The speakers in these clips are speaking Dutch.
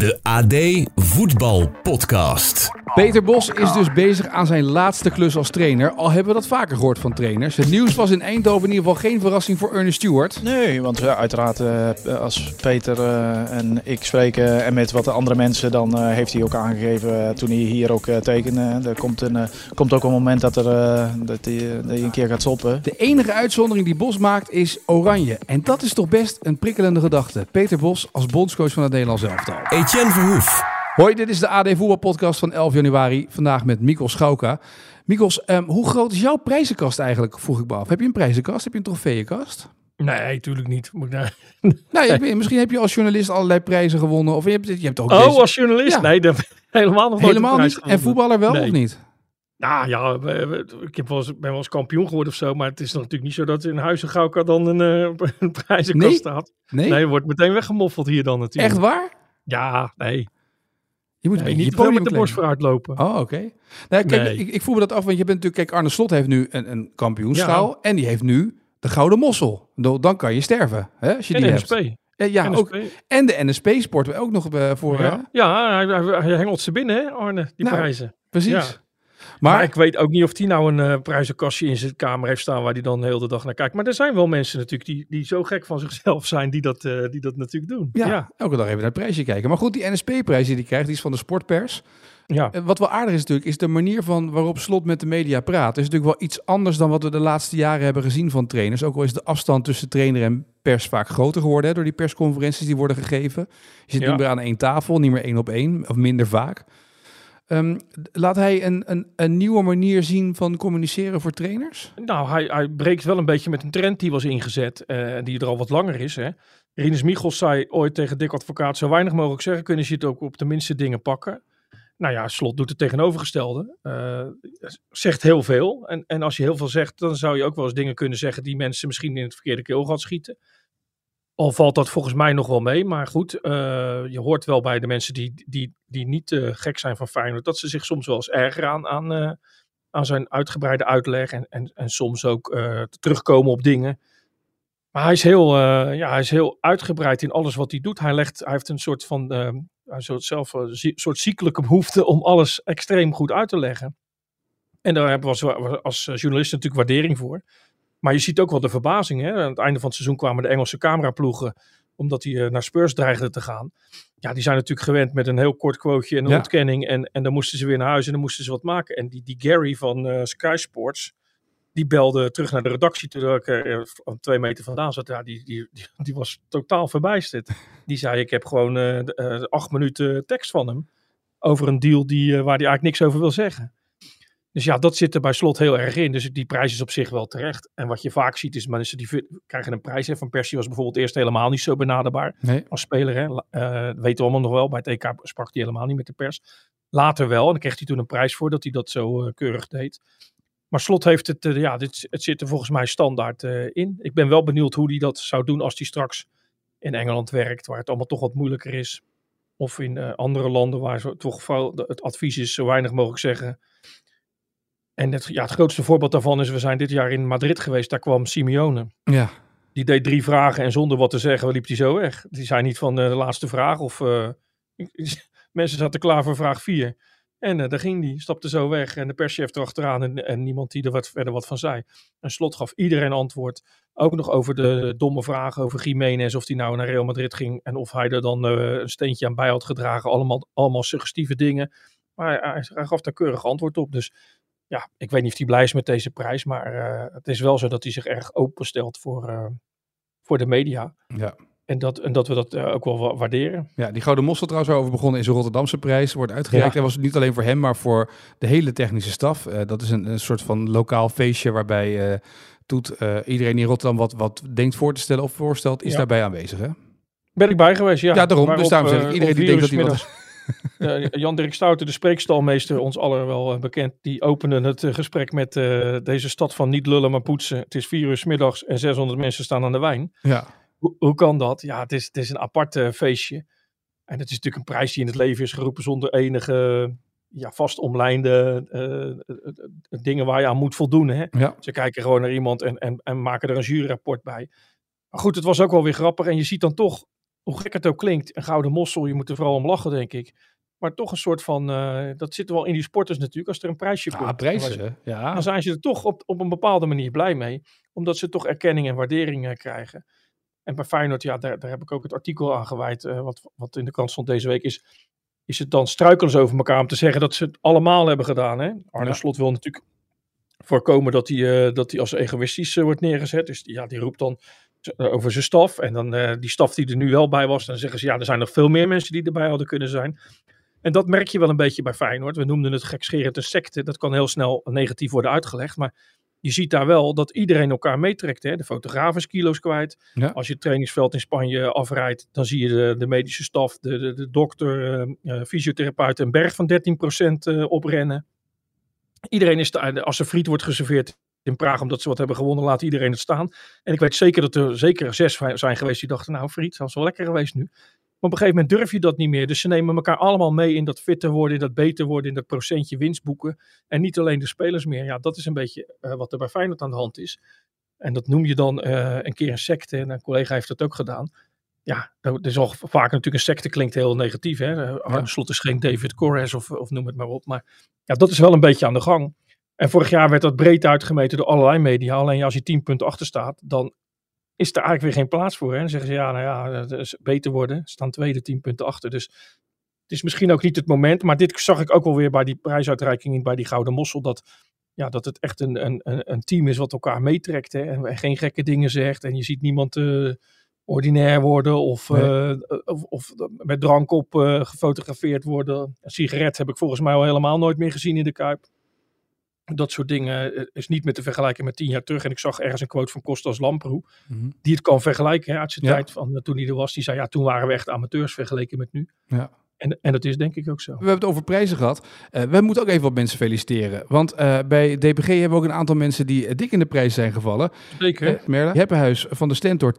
De AD Voetbal Podcast. Peter Bos is dus bezig aan zijn laatste klus als trainer. Al hebben we dat vaker gehoord van trainers. Het nieuws was in Eindhoven in ieder geval geen verrassing voor Ernest Stewart. Nee, want uh, uiteraard uh, als Peter uh, en ik spreken en met wat de andere mensen, dan heeft hij ook aangegeven toen hij hier ook tekende. Er komt, een, komt ook een moment dat, er, dat, hij, dat hij een keer gaat stoppen. De enige uitzondering die Bos maakt is oranje. En dat is toch best een prikkelende gedachte. Peter Bos als bondscoach van het Nederlands elftal. Etienne Verhoef. Hoi, dit is de AD Voetbalpodcast van 11 januari. Vandaag met Mikos Schauka. Mikos, um, hoe groot is jouw prijzenkast eigenlijk, vroeg ik me af. Heb je een prijzenkast? Heb je een trofeeënkast? Nee, tuurlijk niet. Moet nou... nou misschien heb je als journalist allerlei prijzen gewonnen. Of je hebt, je hebt ook oh, als journalist? Ja. Nee, dat, helemaal nog Helemaal niet? En voetballer wel nee. of niet? Nou ja, ik heb wel eens, ben wel eens kampioen geworden of zo. Maar het is natuurlijk niet zo dat in Huizen Gauwka dan een, uh, een prijzenkast nee? staat. Nee? Nee, wordt meteen weggemoffeld hier dan natuurlijk. Echt waar? Ja, nee. Je moet nee, niet met de borst vooruit lopen. Oh, oké. Okay. Nou, kijk, nee. ik, ik voel me dat af, want je bent natuurlijk... Kijk, Arne Slot heeft nu een, een kampioenschaal ja. en die heeft nu de Gouden Mossel. Dan kan je sterven, hè, als je en die NSP. hebt. Ja, NSP. Ook, en de NSP-sport we ook nog uh, voor... Ja, ja hij, hij, hij, hengelt ze binnen, hè, Arne, die nou, prijzen. Precies. Ja. Maar, maar, ik weet ook niet of hij nou een uh, prijzenkastje in zijn kamer heeft staan waar hij dan de hele dag naar kijkt. Maar er zijn wel mensen natuurlijk die, die zo gek van zichzelf zijn die dat, uh, die dat natuurlijk doen. Ja, ja, elke dag even naar het prijsje kijken. Maar goed, die NSP-prijs die hij krijgt, die is van de sportpers. Ja. Wat wel aardig is natuurlijk, is de manier van waarop Slot met de media praat. is natuurlijk wel iets anders dan wat we de laatste jaren hebben gezien van trainers. Ook al is de afstand tussen trainer en pers vaak groter geworden hè, door die persconferenties die worden gegeven. Je zit Ja. niet meer aan één tafel, niet meer één op één, of minder vaak. Ehm, laat hij een, een, een nieuwe manier zien van communiceren voor trainers? Nou, hij, hij breekt wel een beetje met een trend die was ingezet, uh, die er al wat langer is. Hè. Rinus Michels zei ooit tegen Dick Advocaat, zo weinig mogelijk zeggen, kunnen ze het ook op de minste dingen pakken. Nou ja, Slot doet het tegenovergestelde. Uh, zegt heel veel. En, en als je heel veel zegt, dan zou je ook wel eens dingen kunnen zeggen die mensen misschien in het verkeerde keelgat schieten. Al valt dat volgens mij nog wel mee. Maar goed, uh, je hoort wel bij de mensen die, die, die niet uh, gek zijn van Feyenoord, dat ze zich soms wel eens ergeren aan, aan, uh, aan zijn uitgebreide uitleg. En, en, en soms ook terugkomen op dingen. Maar hij is, heel, ja, hij is heel uitgebreid in alles wat hij doet. Hij, legt, hij heeft een soort van hij soort zelf een soort ziekelijke behoefte om alles extreem goed uit te leggen. En daar hebben we als, als journalist natuurlijk waardering voor. Maar je ziet ook wel de verbazing. Hè? Aan het einde van het seizoen kwamen de Engelse cameraploegen, omdat die uh, naar Spurs dreigden te gaan. Ja, die zijn natuurlijk gewend met een heel kort quoteje en een Ja. ontkenning. En, en dan moesten ze weer naar huis en dan moesten ze wat maken. En die, die Gary van eh, Sky Sports, die belde terug naar de redactie terwijl ik uh, twee meter vandaan zat. Ja, die, die, die, die was totaal verbijsterd. Die zei, ik heb gewoon uh, uh, acht minuten tekst van hem over een deal die, uh, waar hij eigenlijk niks over wil zeggen. Dus ja, dat zit er bij slot heel erg in. Dus die prijs is op zich wel terecht. En wat je vaak ziet is mensen die krijgen een prijs. Hè. Van Persie was bijvoorbeeld eerst helemaal niet zo benaderbaar nee. als speler. Hè. Uh, weten we allemaal nog wel. Bij het EK sprak hij helemaal niet met de pers. Later wel. En dan kreeg hij toen een prijs voor dat hij dat zo uh, keurig deed. Maar Slot heeft het, uh, ja, dit, het zit er volgens mij standaard in. Ik ben wel benieuwd hoe hij dat zou doen als hij straks in Engeland werkt, waar het allemaal toch wat moeilijker is. Of in andere landen waar zo, toch het advies is zo weinig mogelijk zeggen. En het, ja, het grootste voorbeeld daarvan is, we zijn dit jaar in Madrid geweest, daar kwam Simeone. Ja. Die deed drie vragen en zonder wat te zeggen liep hij zo weg. Die zei niet van uh, de laatste vraag of uh, mensen zaten klaar voor vraag vier. En uh, daar ging die, stapte zo weg en de perschef erachteraan en, en niemand die er wat, verder wat van zei. En slot gaf iedereen antwoord. Ook nog over de domme vragen over Jiménez, of hij nou naar Real Madrid ging en of hij er dan een steentje aan bij had gedragen. Allemaal, allemaal suggestieve dingen. Maar hij, hij gaf daar keurig antwoord op. Dus ja, ik weet niet of hij blij is met deze prijs, maar uh, het is wel zo dat hij zich erg openstelt voor, uh, voor de media. Ja. En dat, en dat we dat uh, ook wel waarderen. Ja, die Gouden Mossel trouwens over begonnen is een Rotterdamse prijs. Wordt uitgereikt. Ja. En was niet alleen voor hem, maar voor de hele technische staf. Dat is een, een, soort van lokaal feestje waarbij Toet iedereen in Rotterdam wat, wat denkt voor te stellen of voorstelt, is ja. daarbij aanwezig. Hè? Ben ik bij geweest, ja. Ja, daarom. Waarop, dus daarom zeg ik, iedereen die denkt dat hij wat... Uh, Jan-Dirk Stouten, de spreekstalmeester, ons allen wel uh, bekend, die opende het uh, gesprek met deze stad van niet lullen maar poetsen. Het is vier uur s middags en 600 mensen staan aan de wijn. Ja. Hoe, hoe kan dat? Ja, het is, het is een apart feestje. En het is natuurlijk een prijs die in het leven is geroepen zonder enige ja, vast omlijnde dingen waar je aan moet voldoen. Hè? Ja. Ze kijken gewoon naar iemand en, en, en maken er een juryrapport bij. Maar goed, het was ook wel weer grappig. En je ziet dan toch hoe gek het ook klinkt, een gouden mossel, je moet er vooral om lachen, denk ik. Maar toch een soort van, uh, dat zit er wel in die sporters natuurlijk, als er een prijsje komt. Ja, prijzen, ja. Dan zijn ze er toch op, op een bepaalde manier blij mee, omdat ze toch erkenning en waardering uh, krijgen. En bij Feyenoord, ja, daar, daar heb ik ook het artikel aan gewijd, uh, wat, wat in de krant stond deze week, is, is het dan struikelen over elkaar om te zeggen dat ze het allemaal hebben gedaan. Hè? Arne ja. Slot wil natuurlijk voorkomen dat hij, dat hij als egoïstisch wordt neergezet. Dus ja, die roept dan over zijn staf. En dan uh, die staf die er nu wel bij was, dan zeggen ze ja, er zijn nog veel meer mensen die erbij hadden kunnen zijn. En dat merk je wel een beetje bij Feyenoord. We noemden het gekscherend een secte. Dat kan heel snel negatief worden uitgelegd. Maar je ziet daar wel dat iedereen elkaar meetrekt. Hè? De fotograaf is kilo's kwijt. Ja. Als je het trainingsveld in Spanje afrijdt, dan zie je de, de medische staf, de, de, de dokter, uh, fysiotherapeut een berg van 13% uh, oprennen. Iedereen is, de, als er friet wordt geserveerd in Praag omdat ze wat hebben gewonnen, laat iedereen het staan. En ik weet zeker dat er zeker zes zijn geweest die dachten, nou friet, dat is wel lekker geweest nu. Maar op een gegeven moment durf je dat niet meer. Dus ze nemen elkaar allemaal mee in dat fitter worden, in dat beter worden, in dat procentje winst boeken. En niet alleen de spelers meer. Ja, dat is een beetje uh, wat er bij Feyenoord aan de hand is. En dat noem je dan uh, een keer een secte. En een collega heeft dat ook gedaan. Ja, dat is al vaak natuurlijk een secte klinkt heel negatief. Hè? Arne Slot is geen David Corres of, of noem het maar op. Maar ja, dat is wel een beetje aan de gang. En vorig jaar werd dat breed uitgemeten door allerlei media. Alleen als je 10 punten achter staat, dan is er eigenlijk weer geen plaats voor. Hè? Dan zeggen ze ja, nou ja, dat is beter worden. Staan tweede 10 punten achter. Dus het is misschien ook niet het moment. Maar dit zag ik ook wel weer bij die prijsuitreiking bij die Gouden Mossel. Dat, ja, dat het echt een, een, een team is wat elkaar meetrekt. Hè? En, geen gekke dingen zegt. En je ziet niemand uh, ordinair worden of, nee. uh, of, of, met drank op uh, gefotografeerd worden. Een sigaret heb ik volgens mij al helemaal nooit meer gezien in de Kuip. Dat soort dingen is niet meer te vergelijken met tien jaar terug. En ik zag ergens een quote van Kostas Lamproe, mm-hmm. die het kan vergelijken hè, uit zijn ja. tijd van uh, toen hij er was. Die zei, ja, toen waren we echt amateurs vergeleken met nu. Ja. En, en dat is denk ik ook zo. We hebben het over prijzen gehad. Uh, we moeten ook even wat mensen feliciteren. Want uh, bij DPG hebben we ook een aantal mensen die dik in de prijs zijn gevallen. Zeker. Merle Heppenhuis van de Stentor,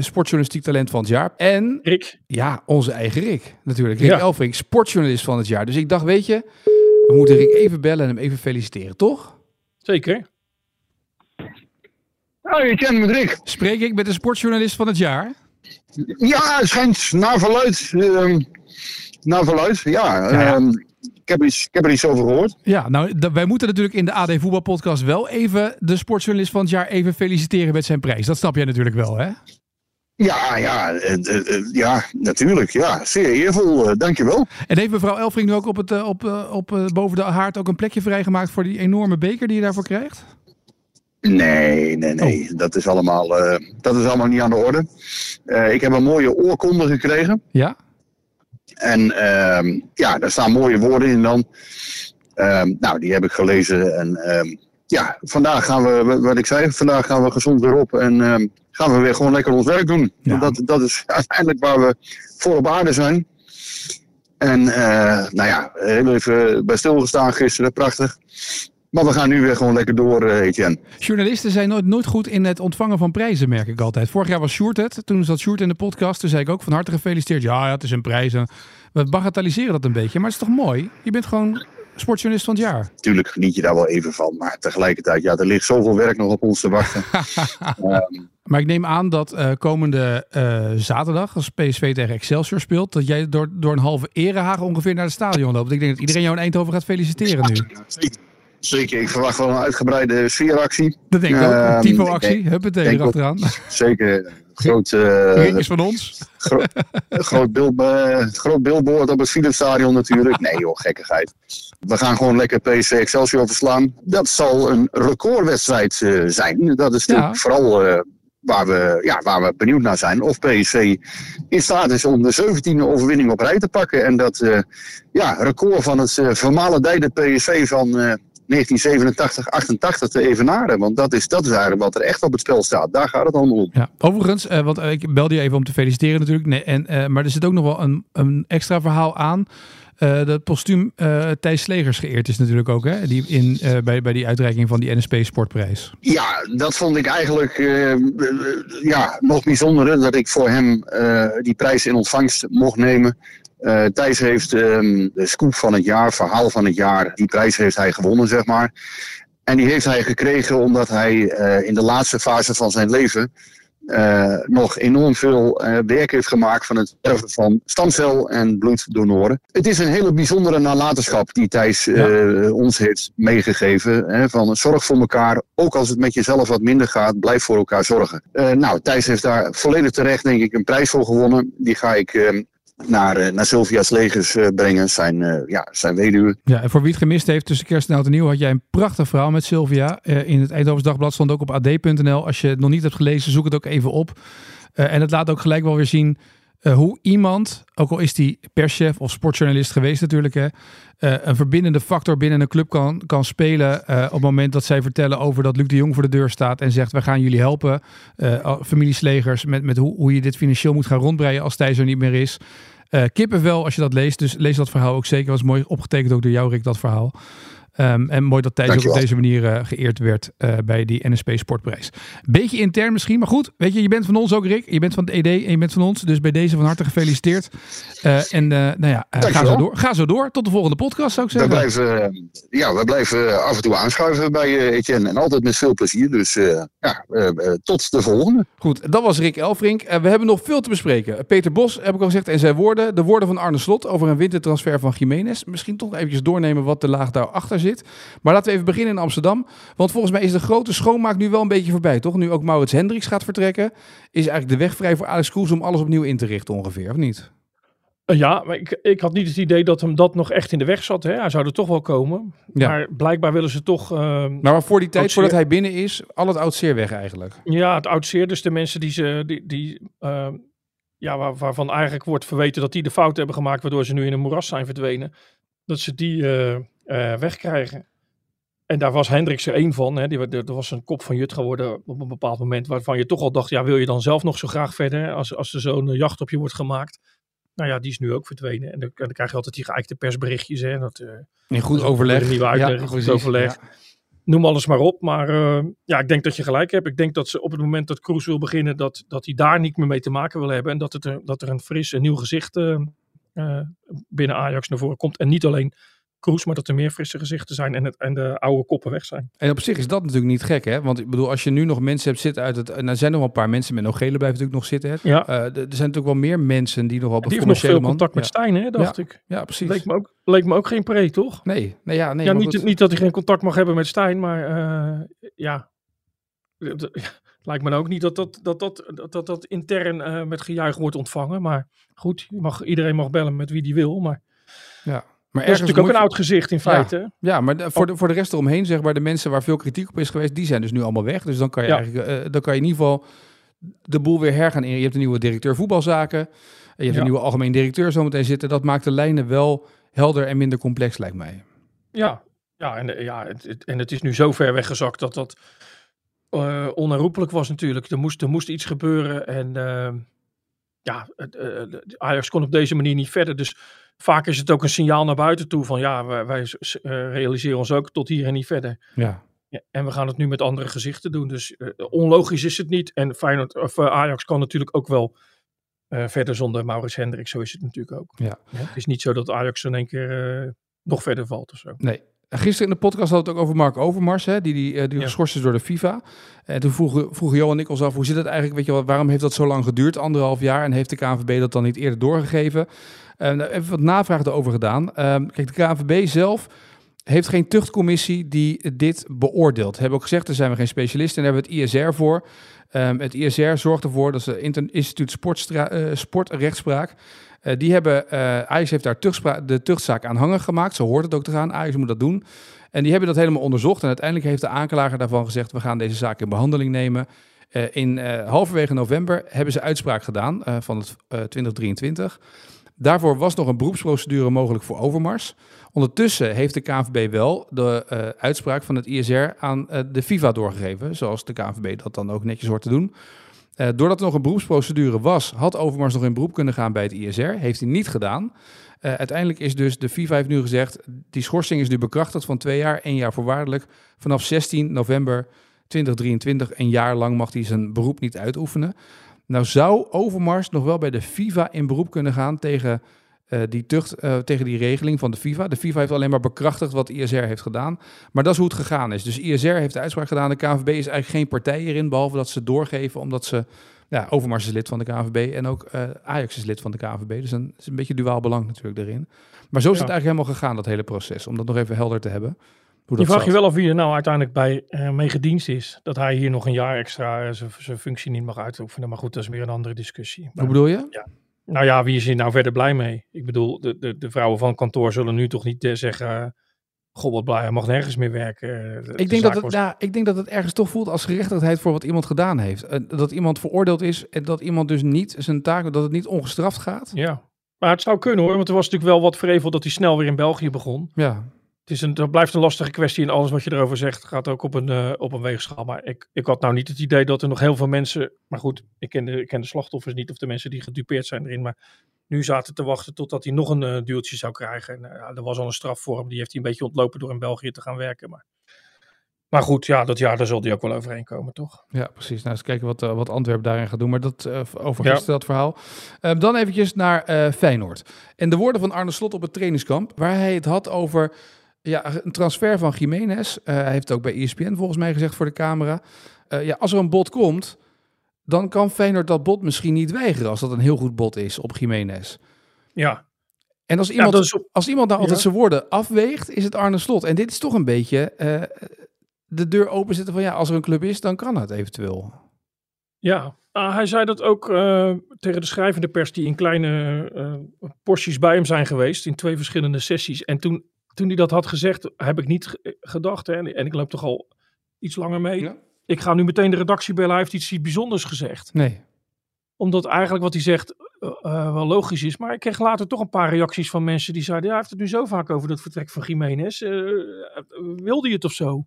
sportjournalistiek talent van het jaar. En Rick. Ja, onze eigen Rick natuurlijk. Rick ja. Sportjournalist van het jaar. Dus ik dacht, weet je, we moeten Rick even bellen en hem even feliciteren, toch? Zeker. Oh, je kent met Rick. Spreek ik met de sportjournalist van het jaar? Ja, het schijnt naar verluid. Uh, naar verluid, ja. ja. Uh, ik, heb iets, ik heb er iets over gehoord. Ja, nou, wij moeten natuurlijk in de AD Voetbalpodcast wel even de sportjournalist van het jaar even feliciteren met zijn prijs. Dat snap jij natuurlijk wel, hè? Ja, ja, uh, uh, ja, natuurlijk. Ja, zeer eervol. Dankjewel. En heeft mevrouw Elfring nu ook op het, op, op, boven de haard ook een plekje vrijgemaakt voor die enorme beker die je daarvoor krijgt? Nee, nee, nee. Oh. Dat, is allemaal, dat is allemaal niet aan de orde. ik heb een mooie oorkonde gekregen. Ja? En ehm, ja, daar staan mooie woorden in dan. Ehm, nou, die heb ik gelezen en ehm, ja, vandaag gaan we, wat ik zei, vandaag gaan we gezond weer op en gaan we weer gewoon lekker ons werk doen. Ja. Dat, dat is uiteindelijk waar we voor op aarde zijn. En uh, nou ja, heel even bij stilgestaan gisteren, prachtig. Maar we gaan nu weer gewoon lekker door, uh, Etienne. Journalisten zijn nooit, nooit goed in het ontvangen van prijzen, merk ik altijd. Vorig jaar was Sjoerd het. Toen zat Sjoerd in de podcast. Toen zei ik ook van harte gefeliciteerd. Ja, ja het is een prijs. We bagatelliseren dat een beetje. Maar het is toch mooi? Je bent gewoon sportjournalist van het jaar. Tuurlijk geniet je daar wel even van. Maar tegelijkertijd, ja, er ligt zoveel werk nog op ons te wachten. um, maar ik neem aan dat uh, komende uh, zaterdag, als PSV tegen Excelsior speelt, dat jij door, door een halve erehagen ongeveer naar het stadion loopt. Ik denk dat iedereen jou in Eindhoven gaat feliciteren nu. Zeker. Ik verwacht wel een uitgebreide sfeeractie. Dat denk ik ook, een typo-actie, huppatee erachteraan. Zeker, groot... Uh, is van ons. Gro groot, beeld, uh, groot billboard op het Philipsstadion natuurlijk. Nee joh, gekkigheid. We gaan gewoon lekker PSV Excelsior verslaan. Dat zal een recordwedstrijd uh, zijn. Dat is natuurlijk ja. vooral uh, waar, we, ja, waar we benieuwd naar zijn. Of PSV in staat is om de 17e overwinning op rij te pakken. En dat uh, ja, record van het vermalendijde PSV van 1987, 88 te evenaren. Want dat is, dat is eigenlijk wat er echt op het spel staat. Daar gaat het allemaal om. Ja, overigens, uh, want ik belde je even om te feliciteren natuurlijk. Nee, en, uh, maar er zit ook nog wel een, een extra verhaal aan. Uh, dat postuum uh, Thijs Slegers geëerd is natuurlijk ook, hè? Die in, uh, bij, bij die uitreiking van die NSP Sportprijs. Ja, dat vond ik eigenlijk ja, nog bijzonder. Dat ik voor hem die prijs in ontvangst mocht nemen. Uh, Thijs heeft um, de scoop van het jaar, verhaal van het jaar, die prijs heeft hij gewonnen, zeg maar. En die heeft hij gekregen omdat hij uh, in de laatste fase van zijn leven eh, nog enorm veel eh, werk heeft gemaakt van het erven van stamcel- en bloeddonoren. Het is een hele bijzondere nalatenschap die Thijs eh, ons heeft meegegeven. Hè, van zorg voor elkaar, ook als het met jezelf wat minder gaat, blijf voor elkaar zorgen. nou, Thijs heeft daar volledig terecht denk ik een prijs voor gewonnen. Die ga ik naar, uh, naar Sylvia's legers uh, brengen, zijn, uh, ja, zijn weduwe. Ja, en voor wie het gemist heeft tussen kerst en oud en nieuw, had jij een prachtig verhaal met Sylvia. in het Eindhovens Dagblad stond ook op ad.nl. Als je het nog niet hebt gelezen, zoek het ook even op. en het laat ook gelijk wel weer zien hoe iemand, ook al is die perschef of sportjournalist geweest natuurlijk, hè, een verbindende factor binnen een club kan, kan spelen op het moment dat zij vertellen over dat Luc de Jong voor de deur staat en zegt, we gaan jullie helpen, familieslegers, met, met hoe, hoe je dit financieel moet gaan rondbreien als Thijs er niet meer is. Uh, kippenvel als je dat leest. Dus lees dat verhaal ook zeker. was mooi opgetekend ook door jou, Rick, dat verhaal. Um, en mooi dat Thijs ook op deze manier uh, geëerd werd uh, bij die NSP Sportprijs. Beetje intern misschien, maar goed. Weet je, je bent van ons ook, Rick. Je bent van het ED en je bent van ons. Dus bij deze van harte gefeliciteerd. Uh, en nou ja, ga zo, door. ga zo door. Tot de volgende podcast, zou ik zeggen. We blijven, ja, we blijven af en toe aanschuiven bij Etienne. En altijd met veel plezier. Dus ja, tot de volgende. Goed, dat was Rick Elfrink. we hebben nog veel te bespreken. Peter Bos, heb ik al gezegd, en zijn woorden. De woorden van Arne Slot over een wintertransfer van Jiménez. Misschien toch eventjes doornemen wat de laag daarachter zit. Maar laten we even beginnen in Amsterdam. Want volgens mij is de grote schoonmaak nu wel een beetje voorbij, toch? Nu ook Maurits Hendricks gaat vertrekken, is eigenlijk de weg vrij voor Alex Kroes om alles opnieuw in te richten ongeveer, of niet? Eh, ja, maar ik, ik had niet het idee dat hem dat nog echt in de weg zat. Hè? Hij zou er toch wel komen. Ja. Maar blijkbaar willen ze toch... Uh, maar voor die tijd, voordat hij binnen is, al het oud zeer weg eigenlijk. Ja, het oud zeer. Dus de mensen die ze... Die, die, uh, ja, waar, waarvan eigenlijk wordt verweten dat die de fout hebben gemaakt... waardoor ze nu in een moeras zijn verdwenen. Dat ze die uh, wegkrijgen. En daar was Hendricks er één van. Hè. Die, er was een kop van Jut geworden op een bepaald moment. Waarvan je toch al dacht, ja, wil je dan zelf nog zo graag verder? Als, als er zo'n jacht op je wordt gemaakt. Nou ja, die is nu ook verdwenen. En dan, dan krijg je altijd die geëikte persberichtjes. Hè, dat, uh, in goed overleg. Nieuwe uitleg, ja, goed overleg. Ja. Noem alles maar op. Maar uh, ja, ik denk dat je gelijk hebt. Ik denk dat ze op het moment dat Kroes wil beginnen, dat, dat hij daar niet meer mee te maken wil hebben. En dat, het er, dat er een fris, een nieuw gezicht uh, binnen Ajax naar voren komt. En niet alleen Kroes, maar dat er meer frisse gezichten zijn en, het, en de oude koppen weg zijn. En op zich is dat natuurlijk niet gek, hè? Want ik bedoel, als je nu nog mensen hebt zitten uit het... En er zijn nog wel een paar mensen, met Nogele blijven natuurlijk nog zitten. Hè? Ja. Uh, er zijn natuurlijk wel meer mensen die nog wel... Die heeft nog veel contact met Stijn, hè, dacht ja. ik. Ja, precies. Leek me ook, leek me ook geen pre, toch? Nee, nee ja, nee. Ja, niet, niet dat hij geen contact mag hebben met Stijn, maar uh, ja... Lijkt me ook niet dat dat, dat, dat, dat, dat, dat intern uh, met gejuich wordt ontvangen. Maar goed, mag, iedereen mag bellen met wie die wil. Maar ja. Maar dat is natuurlijk ook een oud gezicht in feite. Ja, ja maar de, voor, de, voor de rest eromheen, zeg maar, de mensen waar veel kritiek op is geweest, die zijn dus nu allemaal weg. Dus dan kan je eigenlijk, uh, dan kan je in ieder geval de boel weer hergaan. Je hebt een nieuwe directeur voetbalzaken. En je hebt een nieuwe algemeen directeur zometeen zitten. Dat maakt de lijnen wel helder en minder complex, lijkt mij. Ja, ja, en, ja het, het, en het is nu zo ver weggezakt dat dat uh, onherroepelijk was natuurlijk. Er moest, er moest iets gebeuren en uh, ja, Ajax kon op deze manier niet verder. Dus vaak is het ook een signaal naar buiten toe van ja, wij, wij realiseren ons ook tot hier en niet verder. Ja. ja. en we gaan het nu met andere gezichten doen. Dus uh, onlogisch is het niet. En Feyenoord, of, uh, Ajax kan natuurlijk ook wel uh, verder zonder Maurits Hendrik. Zo is het natuurlijk ook. Ja. ja het is niet zo dat Ajax in één keer nog verder valt of zo. Nee. Gisteren in de podcast had het ook over Mark Overmars, hè, die, die, die ja. geschorst is door de FIFA. En toen vroegen, vroegen Johan en ik ons af, hoe zit het eigenlijk? Weet je wel, waarom heeft dat zo lang geduurd, anderhalf jaar? En heeft de KNVB dat dan niet eerder doorgegeven? Uh, even wat navraag erover gedaan. Uh, kijk, de KNVB zelf heeft geen tuchtcommissie die dit beoordeelt. Hebben ook gezegd, daar zijn we geen specialisten en hebben we het ISR voor. Um, het ISR zorgt ervoor, dat is het Instituut Sportstra uh, Sportrechtspraak. Uh, die hebben, uh, heeft daar de tuchtzaak aanhangig gemaakt. Zo hoort het ook te gaan. Ajax moet dat doen. En die hebben dat helemaal onderzocht. En uiteindelijk heeft de aanklager daarvan gezegd: we gaan deze zaak in behandeling nemen. Uh, in halverwege november hebben ze uitspraak gedaan van het 2023. Daarvoor was nog een beroepsprocedure mogelijk voor Overmars. Ondertussen heeft de KNVB wel de uitspraak van het ISR aan de FIFA doorgegeven, zoals de KNVB dat dan ook netjes hoort te doen. Uh, doordat er nog een beroepsprocedure was, had Overmars nog in beroep kunnen gaan bij het ISR. Heeft hij niet gedaan. uiteindelijk is dus de FIFA heeft nu gezegd, die schorsing is nu bekrachtigd van twee jaar, één jaar voorwaardelijk. Vanaf 16 november 2023, een jaar lang mag hij zijn beroep niet uitoefenen. Nou zou Overmars nog wel bij de FIFA in beroep kunnen gaan tegen eh, die tucht eh, tegen die regeling van de FIFA. De FIFA heeft alleen maar bekrachtigd wat ISR heeft gedaan. Maar dat is hoe het gegaan is. Dus ISR heeft de uitspraak gedaan. De KNVB is eigenlijk geen partij hierin, behalve dat ze doorgeven omdat ze... Ja, Overmars is lid van de KNVB en ook eh, Ajax is lid van de KNVB. Dus dan is een beetje duaal belang natuurlijk erin. Maar zo is Ja. het eigenlijk helemaal gegaan, dat hele proces. Om dat nog even helder te hebben. Hoe Je vraagt je wel af wie er nou uiteindelijk bij mee gedienst is. Dat hij hier nog een jaar extra zijn- functie niet mag uitoefenen. Maar goed, dat is weer een andere discussie. Hoe bedoel je? Nou ja, wie is hier nou verder blij mee? Ik bedoel, de, de, de vrouwen van kantoor zullen nu toch niet eh, zeggen... Goh, wat blij, hij mag nergens meer werken. Eh, de- Ik denk, dat het, was- ja, ik denk dat het ergens toch voelt als gerechtigheid voor wat iemand gedaan heeft. Eh, dat iemand veroordeeld is en dat iemand dus niet zijn taak, dat het niet ongestraft gaat. Ja, maar het zou kunnen hoor. Want er was natuurlijk wel wat vrevel dat hij snel weer in België begon. Ja, is een, dat blijft een lastige kwestie en alles wat je erover zegt gaat ook op een, eh, op een weegschaal. Maar ik, ik had nou niet het idee dat er nog heel veel mensen... Maar goed, ik ken, de, ik ken de slachtoffers niet of de mensen die gedupeerd zijn erin. Maar nu zaten te wachten totdat hij nog een eh, duwtje zou krijgen. En, ja, er was al een straf voor hem. Die heeft hij een beetje ontlopen door in België te gaan werken. Maar, maar goed, ja, dat jaar daar zal hij ook wel overheen komen, toch? ja precies. Nou, eens kijken wat, wat Antwerpen daarin gaat doen. Maar dat over Ja. gisteren dat verhaal. Eh, dan eventjes naar Feyenoord. En de woorden van Arne Slot op het trainingskamp, waar hij het had over ja, een transfer van Jiménez. Eh, hij heeft ook bij ESPN volgens mij gezegd voor de camera. Eh, ja, als er een bod komt, dan kan Feyenoord dat bod misschien niet weigeren als dat een heel goed bod is op Jiménez. Ja, En als iemand, is als iemand nou altijd Ja. zijn woorden afweegt, is het Arne Slot. En dit is toch een beetje eh, de deur openzetten van ja, als er een club is, dan kan het eventueel. Ja, Ah, hij zei dat ook tegen de schrijvende pers die in kleine porties bij hem zijn geweest in twee verschillende sessies. En toen, toen hij dat had gezegd, heb ik niet ge- gedacht, hè, en, en ik loop toch al iets langer mee. Ja. Ik ga nu meteen de redactie bellen, hij heeft iets bijzonders gezegd. Nee. Omdat eigenlijk wat hij zegt eh, eh, wel logisch is. Maar ik kreeg later toch een paar reacties van mensen die zeiden, ja, hij heeft het nu zo vaak over dat vertrek van Jiménez. Eh, wilde je het of zo?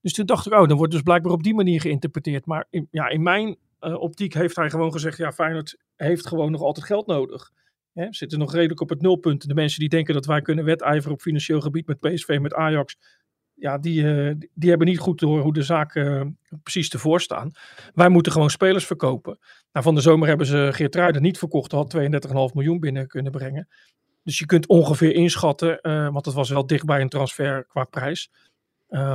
Dus toen dacht ik, oh, dan wordt dus blijkbaar op die manier geïnterpreteerd. Maar in, ja, in mijn eh, optiek heeft hij gewoon gezegd, ja, Feyenoord heeft gewoon nog altijd geld nodig. Hè, zitten nog redelijk op het nulpunt. De mensen die denken dat wij kunnen wedijveren op financieel gebied met PSV, met Ajax, ja, die, eh, die hebben niet goed door hoe de zaken eh, precies ervoor staan. Wij moeten gewoon spelers verkopen. Nou, van de zomer hebben ze Geertruiden niet verkocht, had 32,5 miljoen binnen kunnen brengen. Dus je kunt ongeveer inschatten, eh, want het was wel dicht bij een transfer qua prijs.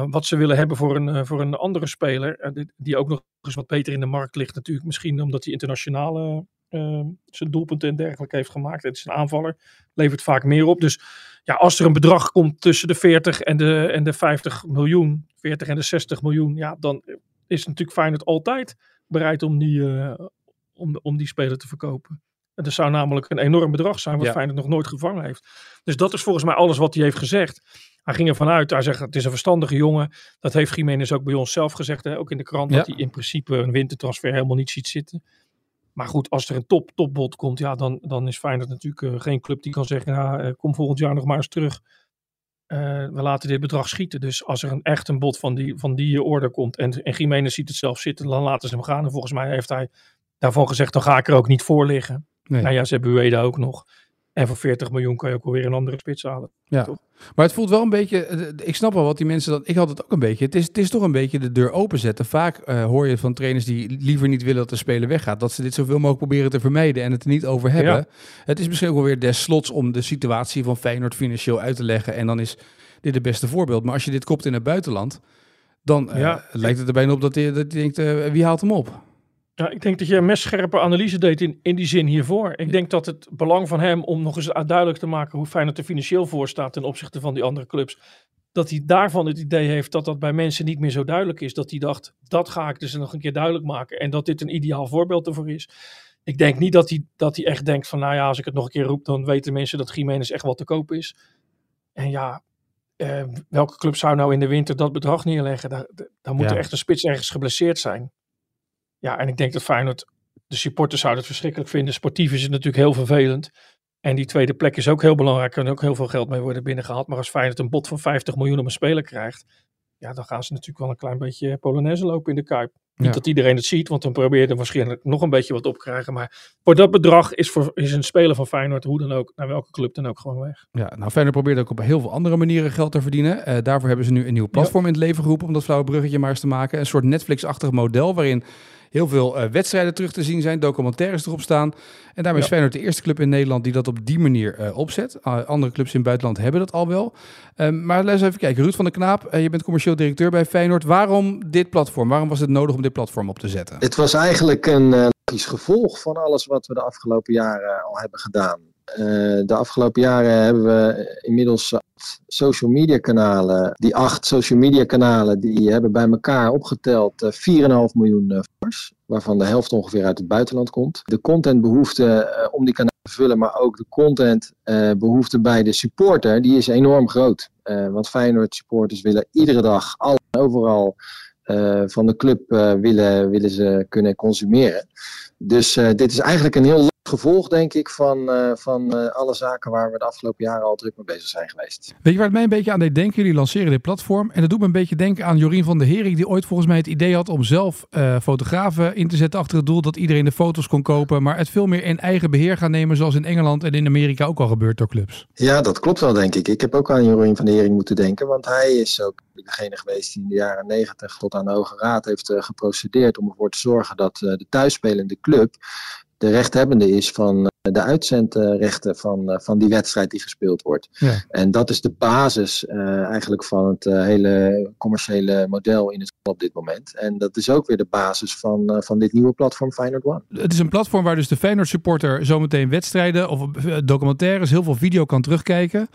wat ze willen hebben voor een, voor een andere speler, die, ook nog eens wat beter in de markt ligt natuurlijk. Misschien omdat hij internationale zijn doelpunten en dergelijke heeft gemaakt. Het is een aanvaller, levert vaak meer op. Dus ja, als er een bedrag komt tussen de 40 en de, en de 50 miljoen, 40 en de 60 miljoen, ja, dan is natuurlijk Feyenoord altijd bereid om die, eh, om, om die speler te verkopen. En dat zou namelijk een enorm bedrag zijn wat Ja. Feyenoord nog nooit gevangen heeft. Dus dat is volgens mij alles wat hij heeft gezegd. Hij ging ervan uit, hij zegt het is een verstandige jongen. Dat heeft Jiménez ook bij ons zelf gezegd, hè, ook in de krant, Ja. dat hij in principe een wintertransfer helemaal niet ziet zitten. Maar goed, als er een top, topbod komt, ja, dan, dan is Feyenoord natuurlijk eh, geen club die kan zeggen, ja, eh, kom volgend jaar nog maar eens terug. Eh, we laten dit bedrag schieten. Dus als er een, echt een bod van die, van die orde komt en, en Jiménez ziet het zelf zitten, dan laten ze hem gaan. En volgens mij heeft hij daarvan gezegd, dan ga ik er ook niet voor liggen. Nee. Nou ja, ze hebben Ueda ook nog. En voor 40 miljoen kan je ook alweer een andere spits halen. Ja. Toch? Maar het voelt wel een beetje. eh, Ik snap wel wat die mensen. Dat, ik had het ook een beetje. Het is, het is toch een beetje de deur openzetten. Vaak eh, hoor je van trainers die liever niet willen dat de speler weggaat. Dat ze dit zoveel mogelijk proberen te vermijden en het er niet over hebben. Ja. Het is misschien ook wel weer des slots om de situatie van Feyenoord financieel uit te leggen. En dan is dit het beste voorbeeld. Maar als je dit kopt in het buitenland. Dan eh, Ja. lijkt het er bijna op dat je, dat je denkt: wie haalt hem op? Ja, ik denk dat je een messcherpe analyse deed in, in die zin hiervoor. Ik denk dat het belang van hem om nog eens duidelijk te maken hoe Feyenoord er financieel voor staat ten opzichte van die andere clubs. Dat hij daarvan het idee heeft dat dat bij mensen niet meer zo duidelijk is. Dat hij dacht, dat ga ik dus nog een keer duidelijk maken. En dat dit een ideaal voorbeeld ervoor is. Ik denk niet dat hij, dat hij echt denkt van, nou ja, als ik het nog een keer roep, dan weten mensen dat Jiménez echt wel te koop is. En ja, eh, welke club zou nou in de winter dat bedrag neerleggen? Daar, daar moet Ja. er echt een spits ergens geblesseerd zijn. Ja, en ik denk dat Feyenoord, de supporters zouden het verschrikkelijk vinden. Sportief is het natuurlijk heel vervelend. En die tweede plek is ook heel belangrijk. Er kan ook heel veel geld mee worden binnengehaald. Maar als Feyenoord een bod van 50 miljoen op een speler krijgt. Ja, dan gaan ze natuurlijk wel een klein beetje Polonaise lopen in de Kuip. Niet Ja. dat iedereen het ziet, want dan probeer je er waarschijnlijk nog een beetje wat op te krijgen. Maar voor dat bedrag is, voor, is een speler van Feyenoord, hoe dan ook, naar welke club dan ook, gewoon weg. Ja, nou Feyenoord probeert ook op heel veel andere manieren geld te verdienen. Eh, daarvoor hebben ze nu een nieuw platform in het leven geroepen, om dat flauwe bruggetje maar eens te maken. Een soort Netflix-achtig model waarin heel veel uh, wedstrijden terug te zien zijn, documentaires erop staan. En daarmee is Feyenoord de eerste club in Nederland die dat op die manier uh, opzet. andere clubs in het buitenland hebben dat al wel. Ehm, maar laten we even kijken. Ruud van der Knaap, je bent commercieel directeur bij Feyenoord. Waarom dit platform? Waarom was het nodig om dit platform op te zetten? Het was eigenlijk een logisch gevolg van alles wat we de afgelopen jaren al hebben gedaan. Uh, de afgelopen jaren hebben we inmiddels social media kanalen. Die acht social media kanalen die hebben bij elkaar opgeteld uh, 4,5 miljoen uh, volgers. Waarvan de helft ongeveer uit het buitenland komt. De contentbehoefte om die kanalen te vullen, maar ook de contentbehoefte bij de supporter, die is enorm groot. want Feyenoord supporters willen iedere dag, al overal van de club willen, willen ze kunnen consumeren. Dus dit is eigenlijk een heel gevolg, denk ik, van, uh, van uh, alle zaken waar we de afgelopen jaren al druk mee bezig zijn geweest. Weet je waar het mij een beetje aan deed denken? Jullie lanceren dit platform. En dat doet me een beetje denken aan Jorien van der Hering, die ooit volgens mij het idee had om zelf uh, fotografen in te zetten achter het doel dat iedereen de foto's kon kopen, maar het veel meer in eigen beheer gaan nemen, zoals in Engeland en in Amerika ook al gebeurt door clubs. Ja, dat klopt wel, denk ik. Ik heb ook aan Jorien van der Hering moeten denken, want hij is ook degene geweest die in de jaren negentig tot aan de Hoge Raad heeft geprocedeerd om ervoor te zorgen dat de thuisspelende club de rechthebbende is van de uitzendrechten van, eh, van die wedstrijd die gespeeld wordt. Ja. En dat is de basis uh, eigenlijk van het uh, hele commerciële model in het op dit moment. En dat is ook weer de basis van, uh, van dit nieuwe platform Feyenoord One. Het is een platform waar dus de Feyenoord supporter zometeen wedstrijden of documentaires, heel veel video kan terugkijken.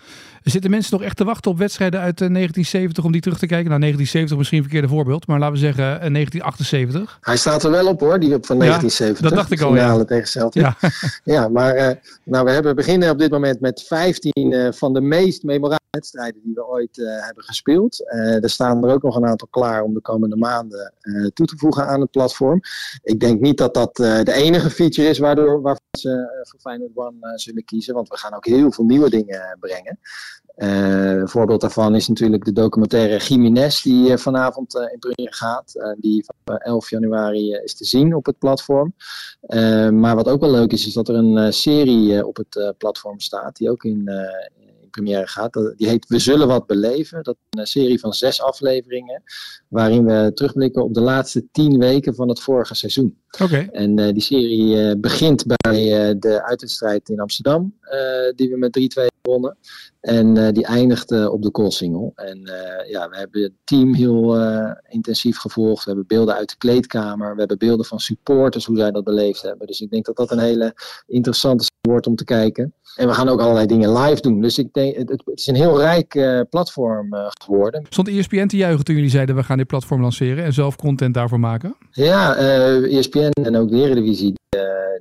Zitten mensen nog echt te wachten op wedstrijden uit 1970 om die terug te kijken? Nou, 1970 misschien een verkeerde voorbeeld, maar laten we zeggen 1978. Hij staat er wel op hoor, die van 1970. Ja, dat dacht ik al, ja. tegen Celtic. Ja, ja maar uh, nou, we hebben beginnen op dit moment met 15 uh, van de meest memorabele wedstrijden die we ooit uh, hebben gespeeld. er staan er ook nog een aantal klaar om de komende maanden toe te voegen aan het platform. Ik denk niet dat dat de enige feature is waardoor, waarvan ze voor Feyenoord One zullen kiezen, want we gaan ook heel veel nieuwe dingen brengen. Uh, een voorbeeld daarvan is natuurlijk de documentaire Jiménez, die uh, vanavond uh, in première gaat. die van 11 januari is te zien op het platform. maar wat ook wel leuk is, is dat er een serie op het platform staat, die ook in, in première gaat. die heet We Zullen Wat Beleven. Dat is een serie van zes afleveringen, waarin we terugblikken op de laatste tien weken van het vorige seizoen. Okay. En die serie begint bij de uitwedstrijd in Amsterdam, die we met 3-2 gewonnen. En die eindigde op de koolsingel. En ja, we hebben het team heel intensief gevolgd. We hebben beelden uit de kleedkamer. We hebben beelden van supporters, hoe zij dat beleefd hebben. Dus ik denk dat dat een hele interessante wordt om te kijken. En we gaan ook allerlei dingen live doen. Dus ik denk, het, het is een heel rijk platform geworden. Stond ESPN te juichen toen jullie zeiden we gaan dit platform lanceren en zelf content daarvoor maken? Ja, ESPN en ook de Eredivisie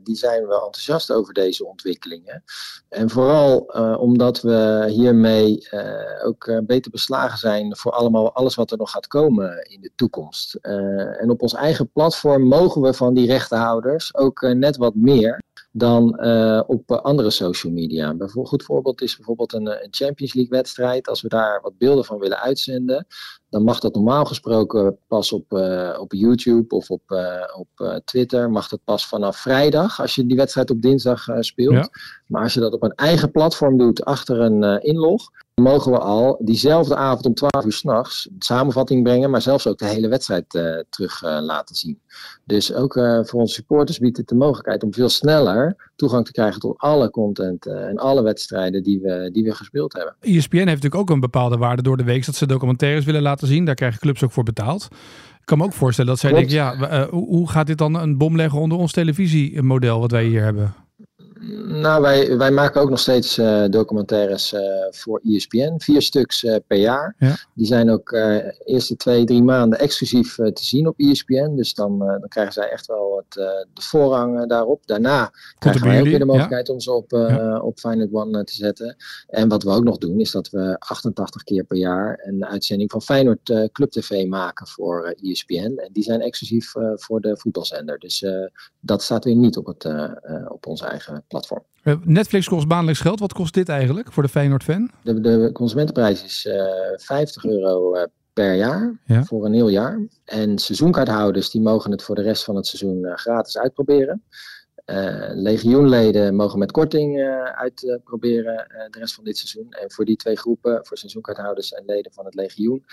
die zijn wel enthousiast over deze ontwikkelingen. En vooral omdat we hiermee uh, ook uh, beter beslagen zijn voor allemaal alles wat er nog gaat komen in de toekomst. Uh, en op ons eigen platform mogen we van die rechtenhouders ook net wat meer dan op andere social media. Een goed voorbeeld is bijvoorbeeld een, een Champions League wedstrijd. Als we daar wat beelden van willen uitzenden, dan mag dat normaal gesproken pas op, uh, op YouTube of op, uh, op uh, Twitter. Mag dat pas vanaf vrijdag, als je die wedstrijd op dinsdag speelt. Ja. Maar als je dat op een eigen platform doet, achter een inlog, mogen we al diezelfde avond om 12 uur s'nachts een samenvatting brengen, maar zelfs ook de hele wedstrijd terug laten zien. Dus ook voor onze supporters biedt het de mogelijkheid om veel sneller toegang te krijgen tot alle content en alle wedstrijden die we, die we gespeeld hebben. ESPN heeft natuurlijk ook een bepaalde waarde door de week dat ze documentaires willen laten zien. Daar krijgen clubs ook voor betaald. Ik kan me ook voorstellen dat zij Klopt. denken, ja, hoe gaat dit dan een bom leggen onder ons televisiemodel wat wij hier hebben? Nou, wij, wij maken ook nog steeds uh, documentaires uh, voor ESPN. Vier stuks uh, per jaar. Ja. Die zijn ook de eerste twee, drie maanden exclusief te zien op ESPN. Dus dan, dan krijgen zij echt wel het, de voorrang daarop. Daarna krijgen wij ook weer de mogelijkheid ja. om ze op, ja. op Final One te zetten. En wat we ook nog doen, is dat we 88 keer per jaar een uitzending van Feyenoord Club TV maken voor ESPN. En die zijn exclusief voor de voetbalzender. Dus dat staat weer niet op, het, op ons eigen platform. Netflix kost maandelijks geld. Wat kost dit eigenlijk voor de Feyenoord-fan? De, de consumentenprijs is uh, 50 euro uh, per jaar ja. voor een heel jaar. En seizoenkaarthouders die mogen het voor de rest van het seizoen uh, gratis uitproberen. Uh, legioenleden mogen met korting uh, uitproberen uh, de rest van dit seizoen. En voor die twee groepen, voor seizoenkaarthouders en leden van het legioen,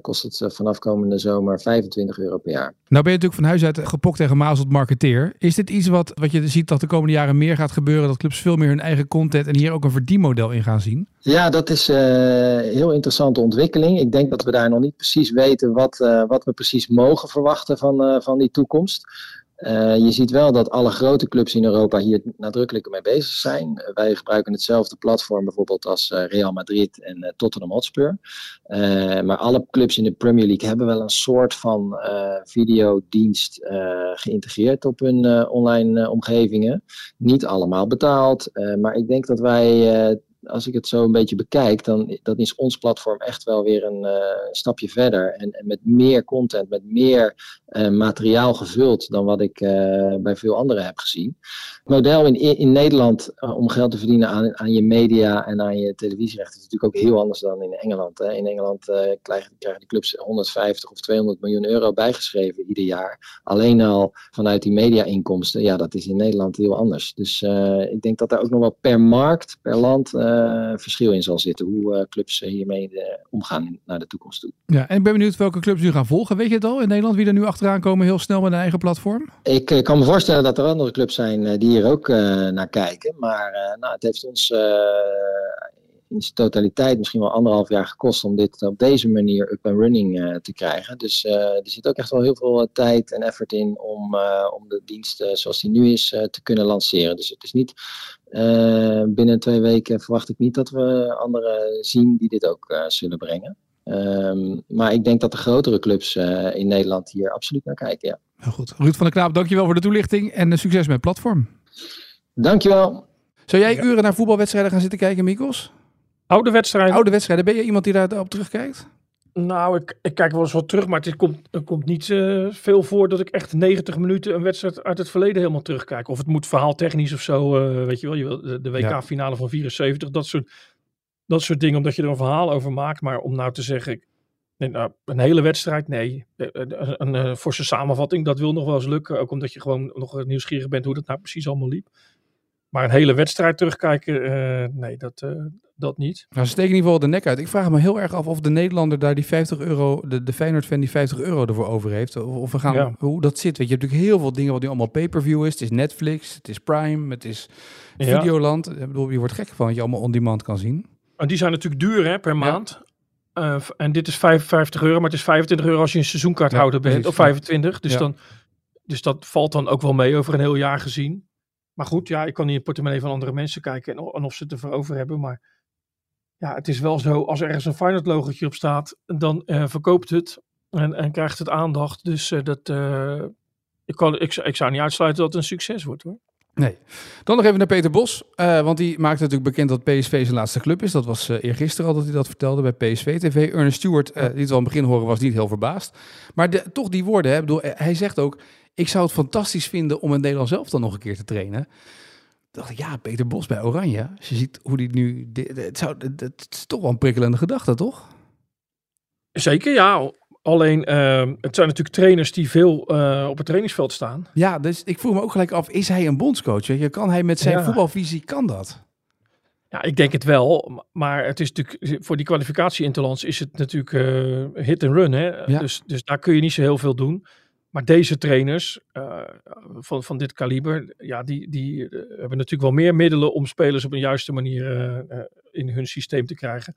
kost het vanaf komende zomer 25 euro per jaar. Nou ben je natuurlijk van huis uit gepokt tegen mazelt marketeer. Is dit iets wat, wat je ziet dat de komende jaren meer gaat gebeuren? Dat clubs veel meer hun eigen content en hier ook een verdienmodel in gaan zien? Ja, dat is een heel interessante ontwikkeling. Ik denk dat we daar nog niet precies weten wat, wat we precies mogen verwachten van, van die toekomst. Uh, je ziet wel dat alle grote clubs in Europa hier nadrukkelijk mee bezig zijn. Wij gebruiken hetzelfde platform bijvoorbeeld als uh, Real Madrid en Tottenham Hotspur. maar alle clubs in de Premier League hebben wel een soort van videodienst geïntegreerd op hun online omgevingen. Niet allemaal betaald, maar ik denk dat wij als ik het zo een beetje bekijk, dan, dan is ons platform echt wel weer een uh, stapje verder. En, met meer content, met meer uh, materiaal gevuld dan wat ik uh, bij veel anderen heb gezien. Het model in, in Nederland om geld te verdienen aan, aan je media en aan je televisierechten is natuurlijk ook heel anders dan in Engeland. Hè. In Engeland krijgen, krijgen de clubs 150 of 200 miljoen euro bijgeschreven ieder jaar. Alleen al vanuit die media-inkomsten. Ja, dat is in Nederland heel anders. Dus ik denk dat daar ook nog wel per markt, per land verschil in zal zitten. Hoe uh, clubs hiermee uh, omgaan naar de toekomst toe. Ja, en ik ben benieuwd welke clubs nu gaan volgen. Weet je het al in Nederland wie er nu achteraan komen heel snel met een eigen platform? Ik kan me voorstellen dat er andere clubs zijn die hier ook naar kijken. Maar nou, het heeft ons in zijn totaliteit misschien wel anderhalf jaar gekost om dit op deze manier up and running uh, te krijgen. Dus uh, er zit ook echt wel heel veel tijd en effort in om, uh, om de dienst zoals die nu is te kunnen lanceren. Dus het is niet binnen twee weken verwacht ik niet dat we anderen zien die dit ook zullen brengen. Um, maar ik denk dat de grotere clubs in Nederland hier absoluut naar kijken. Ja. Heel goed. Ruud van der Knaap, dankjewel voor de toelichting en succes met het platform. Dankjewel. Zou jij uren naar voetbalwedstrijden gaan zitten kijken, Mikos? Oude wedstrijden? Oude wedstrijden. Ben je iemand die daarop terugkijkt? Nou, ik, ik kijk wel eens wat terug, maar het komt, er komt niet uh, veel voor dat ik echt 90 minuten een wedstrijd uit het verleden helemaal terugkijk. Of het moet verhaaltechnisch of zo, uh, weet je wel, je wil, de, WK-finale van 74, dat soort, dat soort dingen, omdat je er een verhaal over maakt. Maar om nou te zeggen, nee, nou, een hele wedstrijd, nee. Eh, een, een, een forse samenvatting, dat wil nog wel eens lukken. Ook omdat je gewoon nog nieuwsgierig bent hoe dat nou precies allemaal liep. Maar een hele wedstrijd terugkijken, uh, nee, dat, uh, dat niet. Nou, ze steken in ieder geval de nek uit. Ik vraag me heel erg af of de Nederlander daar die 50 euro, de, de Feyenoord-fan die 50 euro ervoor over heeft. Of, of we gaan, ja. hoe dat zit. Weet je, je hebt natuurlijk heel veel dingen wat nu allemaal pay-per-view is. Het is Netflix, het is Prime, het is Videoland. Ik bedoel, je wordt gek van wat je allemaal on-demand kan zien. En die zijn natuurlijk duur hè, per maand. Uh, en dit is 55 euro, maar het is 25 euro als je een seizoenkaarthouder ja, bent. Of 25. Dus, dan, dus dat valt dan ook wel mee over een heel jaar gezien. Maar goed, ja, ik kan niet in het portemonnee van andere mensen kijken en, en of ze het ervoor over hebben. Maar ja, het is wel zo, als er ergens een Feyenoord logotje op staat, dan uh, verkoopt het en, en krijgt het aandacht. Dus uh, dat, uh, ik, kan, ik, ik zou niet uitsluiten dat het een succes wordt hoor. Nee. Dan nog even naar Peter Bos. Want die maakte natuurlijk bekend dat PSV zijn laatste club is. Dat was eergisteren al dat hij dat vertelde bij PSV TV. Ernest Stewart, die het al in het begin horen, was niet heel verbaasd. Maar de, toch die woorden, hè, bedoel, hij zegt ook... Ik zou het fantastisch vinden om een Nederland zelf dan nog een keer te trainen. dacht ik, ja, Peter Bos bij Oranje. Als je ziet hoe die nu... Het, zou, het is toch wel een prikkelende gedachte, toch? Zeker, ja. Alleen, uh, het zijn natuurlijk trainers die veel uh, op het trainingsveld staan. Ja, dus ik vroeg me ook gelijk af, is hij een bondscoach? Je kan hij met zijn ja. voetbalvisie, kan dat? Ja, ik denk het wel. Maar het is natuurlijk, voor die kwalificatie Interlands is het natuurlijk uh, hit and run. Hè? Ja. Dus, dus daar kun je niet zo heel veel doen. Maar deze trainers uh, van, van dit kaliber, ja, die, die uh, hebben natuurlijk wel meer middelen om spelers op een juiste manier uh, in hun systeem te krijgen.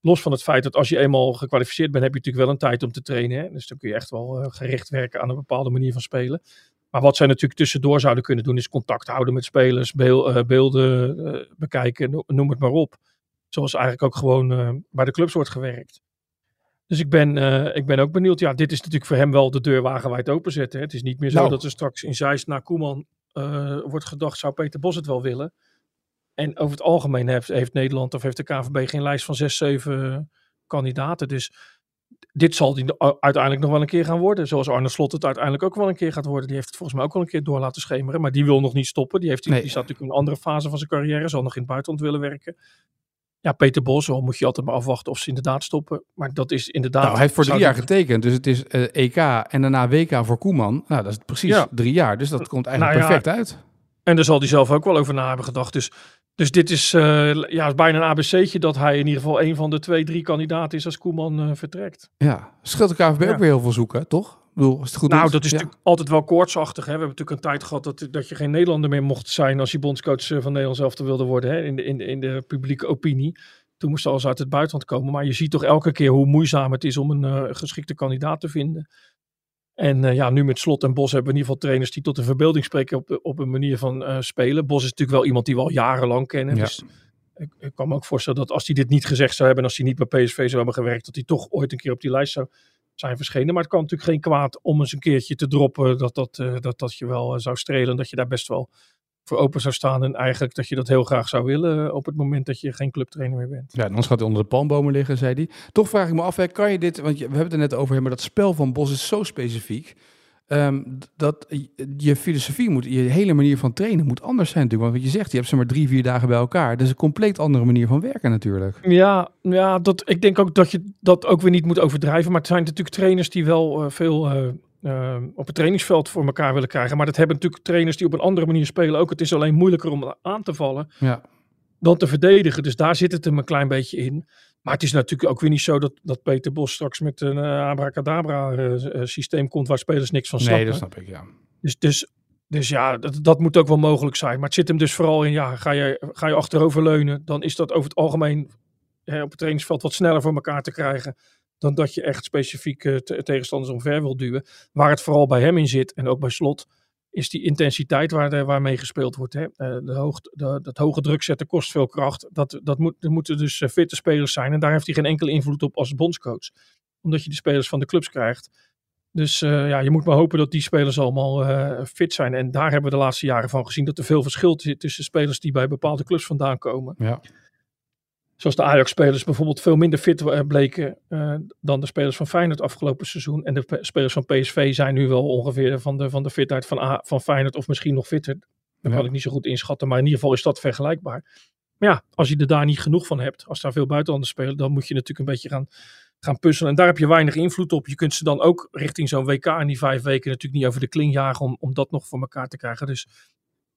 Los van het feit dat als je eenmaal gekwalificeerd bent, heb je natuurlijk wel een tijd om te trainen. Hè? Dus dan kun je echt wel gericht werken aan een bepaalde manier van spelen. Maar wat zij natuurlijk tussendoor zouden kunnen doen, is contact houden met spelers, beel, beelden bekijken, noem het maar op. Zoals eigenlijk ook gewoon bij de clubs wordt gewerkt. Dus ik ben, uh, ik ben ook benieuwd. Ja, dit is natuurlijk voor hem wel de deur wagenwijd openzetten. Het is niet meer zo nou. dat er straks in Zeist naar Koeman uh, wordt gedacht, zou Peter Bos het wel willen? En over het algemeen heeft, heeft Nederland of heeft de KVB geen lijst van zes, zeven kandidaten. Dus dit zal die uiteindelijk nog wel een keer gaan worden. Zoals Arne Slot het uiteindelijk ook wel een keer gaat worden. Die heeft het volgens mij ook wel een keer door laten schemeren. Maar die wil nog niet stoppen. Die, heeft, nee. die staat natuurlijk in een andere fase van zijn carrière. Zal nog in het buitenland willen werken. Ja, Peter Bos, al moet je altijd maar afwachten of ze inderdaad stoppen. Maar dat is inderdaad... Nou, hij heeft voor drie jaar getekend. Dus het is uh, EK en daarna WK voor Koeman. Nou, dat is precies ja. drie jaar. Dus dat komt eigenlijk nou ja, perfect uit. En daar zal hij zelf ook wel over na hebben gedacht. Dus, dus dit is, uh, ja, bijna een ABC'tje dat hij in ieder geval een van de twee, drie kandidaten is als Koeman uh, vertrekt. Ja, scheelt de KVB ja. ook weer heel veel zoeken, toch? Ik bedoel, als het goed nou, doet, dat is ja. natuurlijk altijd wel koortsachtig. Hè? We hebben natuurlijk een tijd gehad dat, dat je geen Nederlander meer mocht zijn als je bondscoach van Nederland zelf wilde worden hè? In, de, in, de, in de publieke opinie. Toen moest alles uit het buitenland komen. Maar je ziet toch elke keer hoe moeizaam het is om een uh, geschikte kandidaat te vinden. En uh, ja, nu met Slot en Bos hebben we in ieder geval trainers die tot de verbeelding spreken op, op een manier van uh, spelen. Bos is natuurlijk wel iemand die we al jarenlang kennen. Ja. Dus ik, ik, kan me ook voorstellen dat als hij dit niet gezegd zou hebben en als hij niet bij PSV zou hebben gewerkt, dat hij toch ooit een keer op die lijst zou zijn verschenen. Maar het kan natuurlijk geen kwaad om eens een keertje te droppen dat dat, uh, dat, dat je wel zou strelen. Dat je daar best wel voor open zou staan. En eigenlijk dat je dat heel graag zou willen op het moment dat je geen clubtrainer meer bent. Ja, anders gaat hij onder de palmbomen liggen, zei hij. Toch vraag ik me af, hè, kan je dit, want we hebben het er net over, maar dat spel van Bos is zo specifiek. Um, dat je filosofie moet, je hele manier van trainen moet anders zijn natuurlijk. Want wat je zegt, je hebt ze maar drie, vier dagen bij elkaar. Dat is een compleet andere manier van werken natuurlijk. Ja, ja dat, ik denk ook dat je dat ook weer niet moet overdrijven. Maar het zijn natuurlijk trainers die wel uh, veel uh, uh, op het trainingsveld voor elkaar willen krijgen. Maar dat hebben natuurlijk trainers die op een andere manier spelen ook. Het is alleen moeilijker om aan te vallen ja. dan te verdedigen. Dus daar zit het hem een klein beetje in. Maar het is natuurlijk ook weer niet zo dat, dat Peter Bos straks met een uh, abracadabra uh, systeem komt waar spelers niks van snappen. Nee, dat snap ik, ja. Dus, dus, dus ja, dat, dat moet ook wel mogelijk zijn. Maar het zit hem dus vooral in, ja, ga je, ga je achterover leunen, dan is dat over het algemeen hè, op het trainingsveld wat sneller voor elkaar te krijgen dan dat je echt specifiek uh, tegenstanders omver wil duwen. Waar het vooral bij hem in zit en ook bij Slot, is die intensiteit waarmee gespeeld wordt. Hè? Uh, de hoog, de, dat hoge druk zetten kost veel kracht. Dat, dat, moet, dat moeten dus uh, fitte spelers zijn. En daar heeft hij geen enkele invloed op als bondscoach. Omdat je de spelers van de clubs krijgt. Dus uh, ja, je moet maar hopen dat die spelers allemaal fit zijn. En daar hebben we de laatste jaren van gezien dat er veel verschil zit tussen spelers die bij bepaalde clubs vandaan komen. Ja. Zoals de Ajax-spelers bijvoorbeeld veel minder fit bleken uh, dan de spelers van Feyenoord afgelopen seizoen. En de spelers van PSV zijn nu wel ongeveer van de, van de fitheid van, A, van Feyenoord of misschien nog fitter. Dat kan ik niet zo goed inschatten, maar in ieder geval is dat vergelijkbaar. Maar ja, als je er daar niet genoeg van hebt, als daar veel buitenlanders spelen, dan moet je natuurlijk een beetje gaan, gaan puzzelen. En daar heb je weinig invloed op. Je kunt ze dan ook richting zo'n WK in die vijf weken natuurlijk niet over de kling jagen om, om dat nog voor elkaar te krijgen. Dus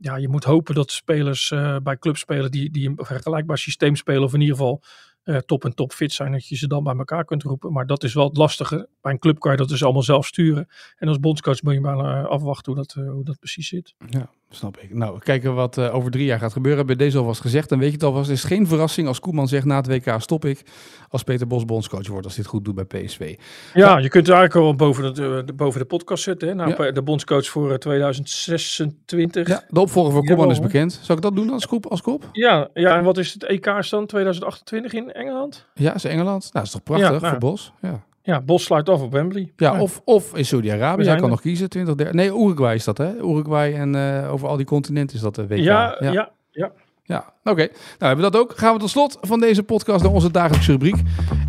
ja, je moet hopen dat spelers uh, bij clubs spelen die, die een vergelijkbaar systeem spelen, of in ieder geval uh, top en top fit zijn, dat je ze dan bij elkaar kunt roepen. Maar dat is wel het lastige. Bij een club kan je dat dus allemaal zelf sturen. En als bondscoach moet je maar uh, afwachten hoe dat, hoe dat precies zit. Ja, snap ik. Nou, kijken wat over drie jaar gaat gebeuren. Bij deze alvast gezegd. Dan weet je het alvast. Het is geen verrassing als Koeman zegt na het WK stop ik. Als Peter Bos bondscoach wordt, als dit goed doet bij PSV. Ja, je kunt het eigenlijk al boven de, de, boven de podcast zetten. Hè? Nou, ja. de bondscoach voor 2026. Ja, de opvolger voor Koeman is bekend. Zal ik dat doen als kop? Als kop? Ja, ja, en wat is het EK stand 2028 in Engeland? Ja, is Engeland. Nou, dat is toch prachtig ja, nou, voor Bos? Ja. Ja, Bos sluit af op Wembley. Ja, ja. of, of in Saudi-Arabië. Hij kan er. nog kiezen. 20, 30. Nee, Uruguay is dat, hè? Uruguay en uh, over al die continenten is dat de WK. Ja, ja, ja. ja. ja oké. Okay. Nou, hebben we dat ook. Gaan we tot slot van deze podcast naar onze dagelijkse rubriek.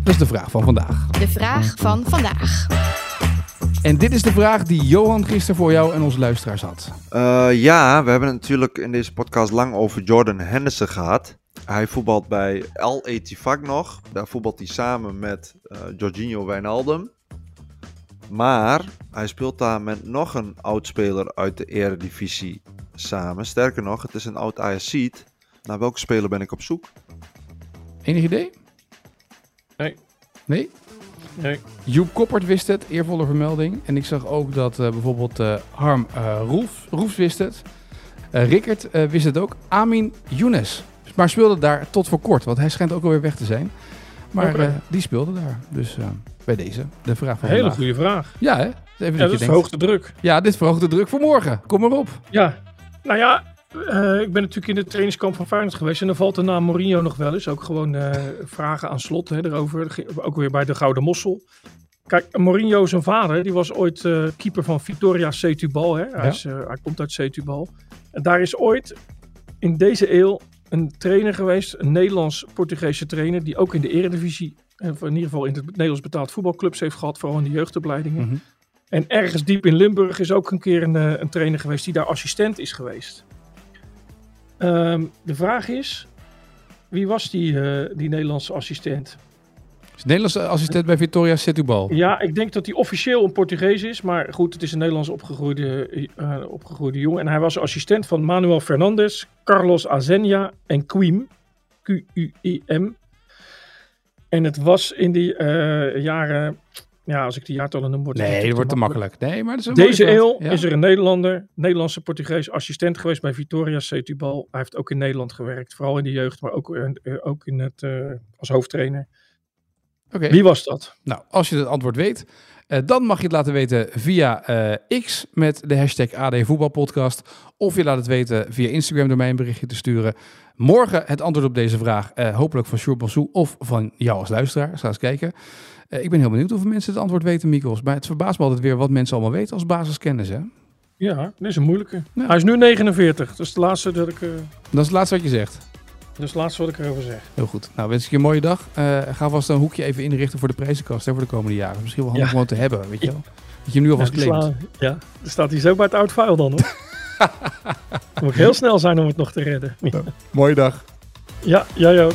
Dat is de vraag van vandaag. De vraag van vandaag. En dit is de vraag die Johan gisteren voor jou en onze luisteraars had. Uh, ja, we hebben het natuurlijk in deze podcast lang over Jordan Henderson gehad. Hij voetbalt bij El Etifak nog. Daar voetbalt hij samen met uh, Jorginho Wijnaldum. Maar hij speelt daar met nog een oud-speler uit de eredivisie samen. Sterker nog, het is een oud Ajaxiet. Naar welke speler ben ik op zoek? Enig idee? Nee. Nee? Nee. Joep Koppert wist het, eervolle vermelding. En ik zag ook dat uh, bijvoorbeeld uh, Harm uh, Roefs wist het. Rickert wist het ook. Amin Younes. Maar speelde daar tot voor kort, want hij schijnt ook alweer weg te zijn. Maar okay. die speelde daar. Dus bij deze, de vraag van Hele vandaag. goede vraag. Ja, hè? Even ja, dat verhoogt de druk. Ja, dit verhoogt de druk voor morgen. Kom maar op. Ja, nou ja, uh, ik ben natuurlijk in de trainingskamp van Feyenoord geweest. En dan valt de naam Mourinho nog wel eens. Ook gewoon vragen aan slot hè, erover. Ook weer bij de Gouden Mossel. Kijk, Mourinho, zijn vader, die was ooit keeper van Victoria Setubal. Hè. Hij, ja. is, hij komt uit Setubal. En daar is ooit in deze eeuw een trainer geweest. Een Nederlands-Portugese trainer. Die ook in de eredivisie, in ieder geval in het Nederlands betaald voetbalclubs heeft gehad. Vooral in de jeugdopleidingen. Mhm. Mm -hmm. En ergens diep in Limburg is ook een keer een, een trainer geweest die daar assistent is geweest. Um, de vraag is, wie was die, uh, die Nederlandse assistent? Is Nederlandse assistent bij Victoria Setúbal. Ja, ik denk dat hij officieel een Portugees is. Maar goed, het is een Nederlands opgegroeide, uh, opgegroeide jongen. En hij was assistent van Manuel Fernandes, Carlos Azenia en Quim. Q-U-I-M. En het was in die uh, jaren... Ja, als ik die jaartallen noem, wordt het Nee, dat wordt te makkelijk. Nee, maar dat is Deze eeuw ja. is er een Nederlander, Nederlandse Portugees assistent geweest bij Vitoria Setúbal. Hij heeft ook in Nederland gewerkt, vooral in de jeugd, maar ook, uh, ook in het, uh, als hoofdtrainer. Okay. Wie was dat? Nou, als je het antwoord weet, uh, dan mag je het laten weten via uh, X met de hashtag AD Voetbalpodcast. Of je laat het weten via Instagram door mij een berichtje te sturen. Morgen het antwoord op deze vraag, uh, hopelijk van Sjoerd Bassou of van jou als luisteraar. Ga eens kijken. ik ben heel benieuwd hoeveel mensen het antwoord weten, Mikos. Maar het verbaast me altijd weer wat mensen allemaal weten als basiskennis, hè? Ja, dat is een moeilijke. Ja. Hij is nu 49, dat is de laatste dat ik... Dat is het laatste wat je zegt. Het laatste wat ik erover zeg. Heel goed. Nou, wens ik je een mooie dag. Uh, ga vast een hoekje even inrichten voor de prijzenkast hè, voor de komende jaren. Misschien wel handig ja. gewoon te hebben, weet je wel. Dat je hem nu alvast ja, claimt. Ja, dan staat hij zo bij het oud file dan hoor. moet ik heel snel zijn om het nog te redden. Nou, mooie dag. Ja, jij ook.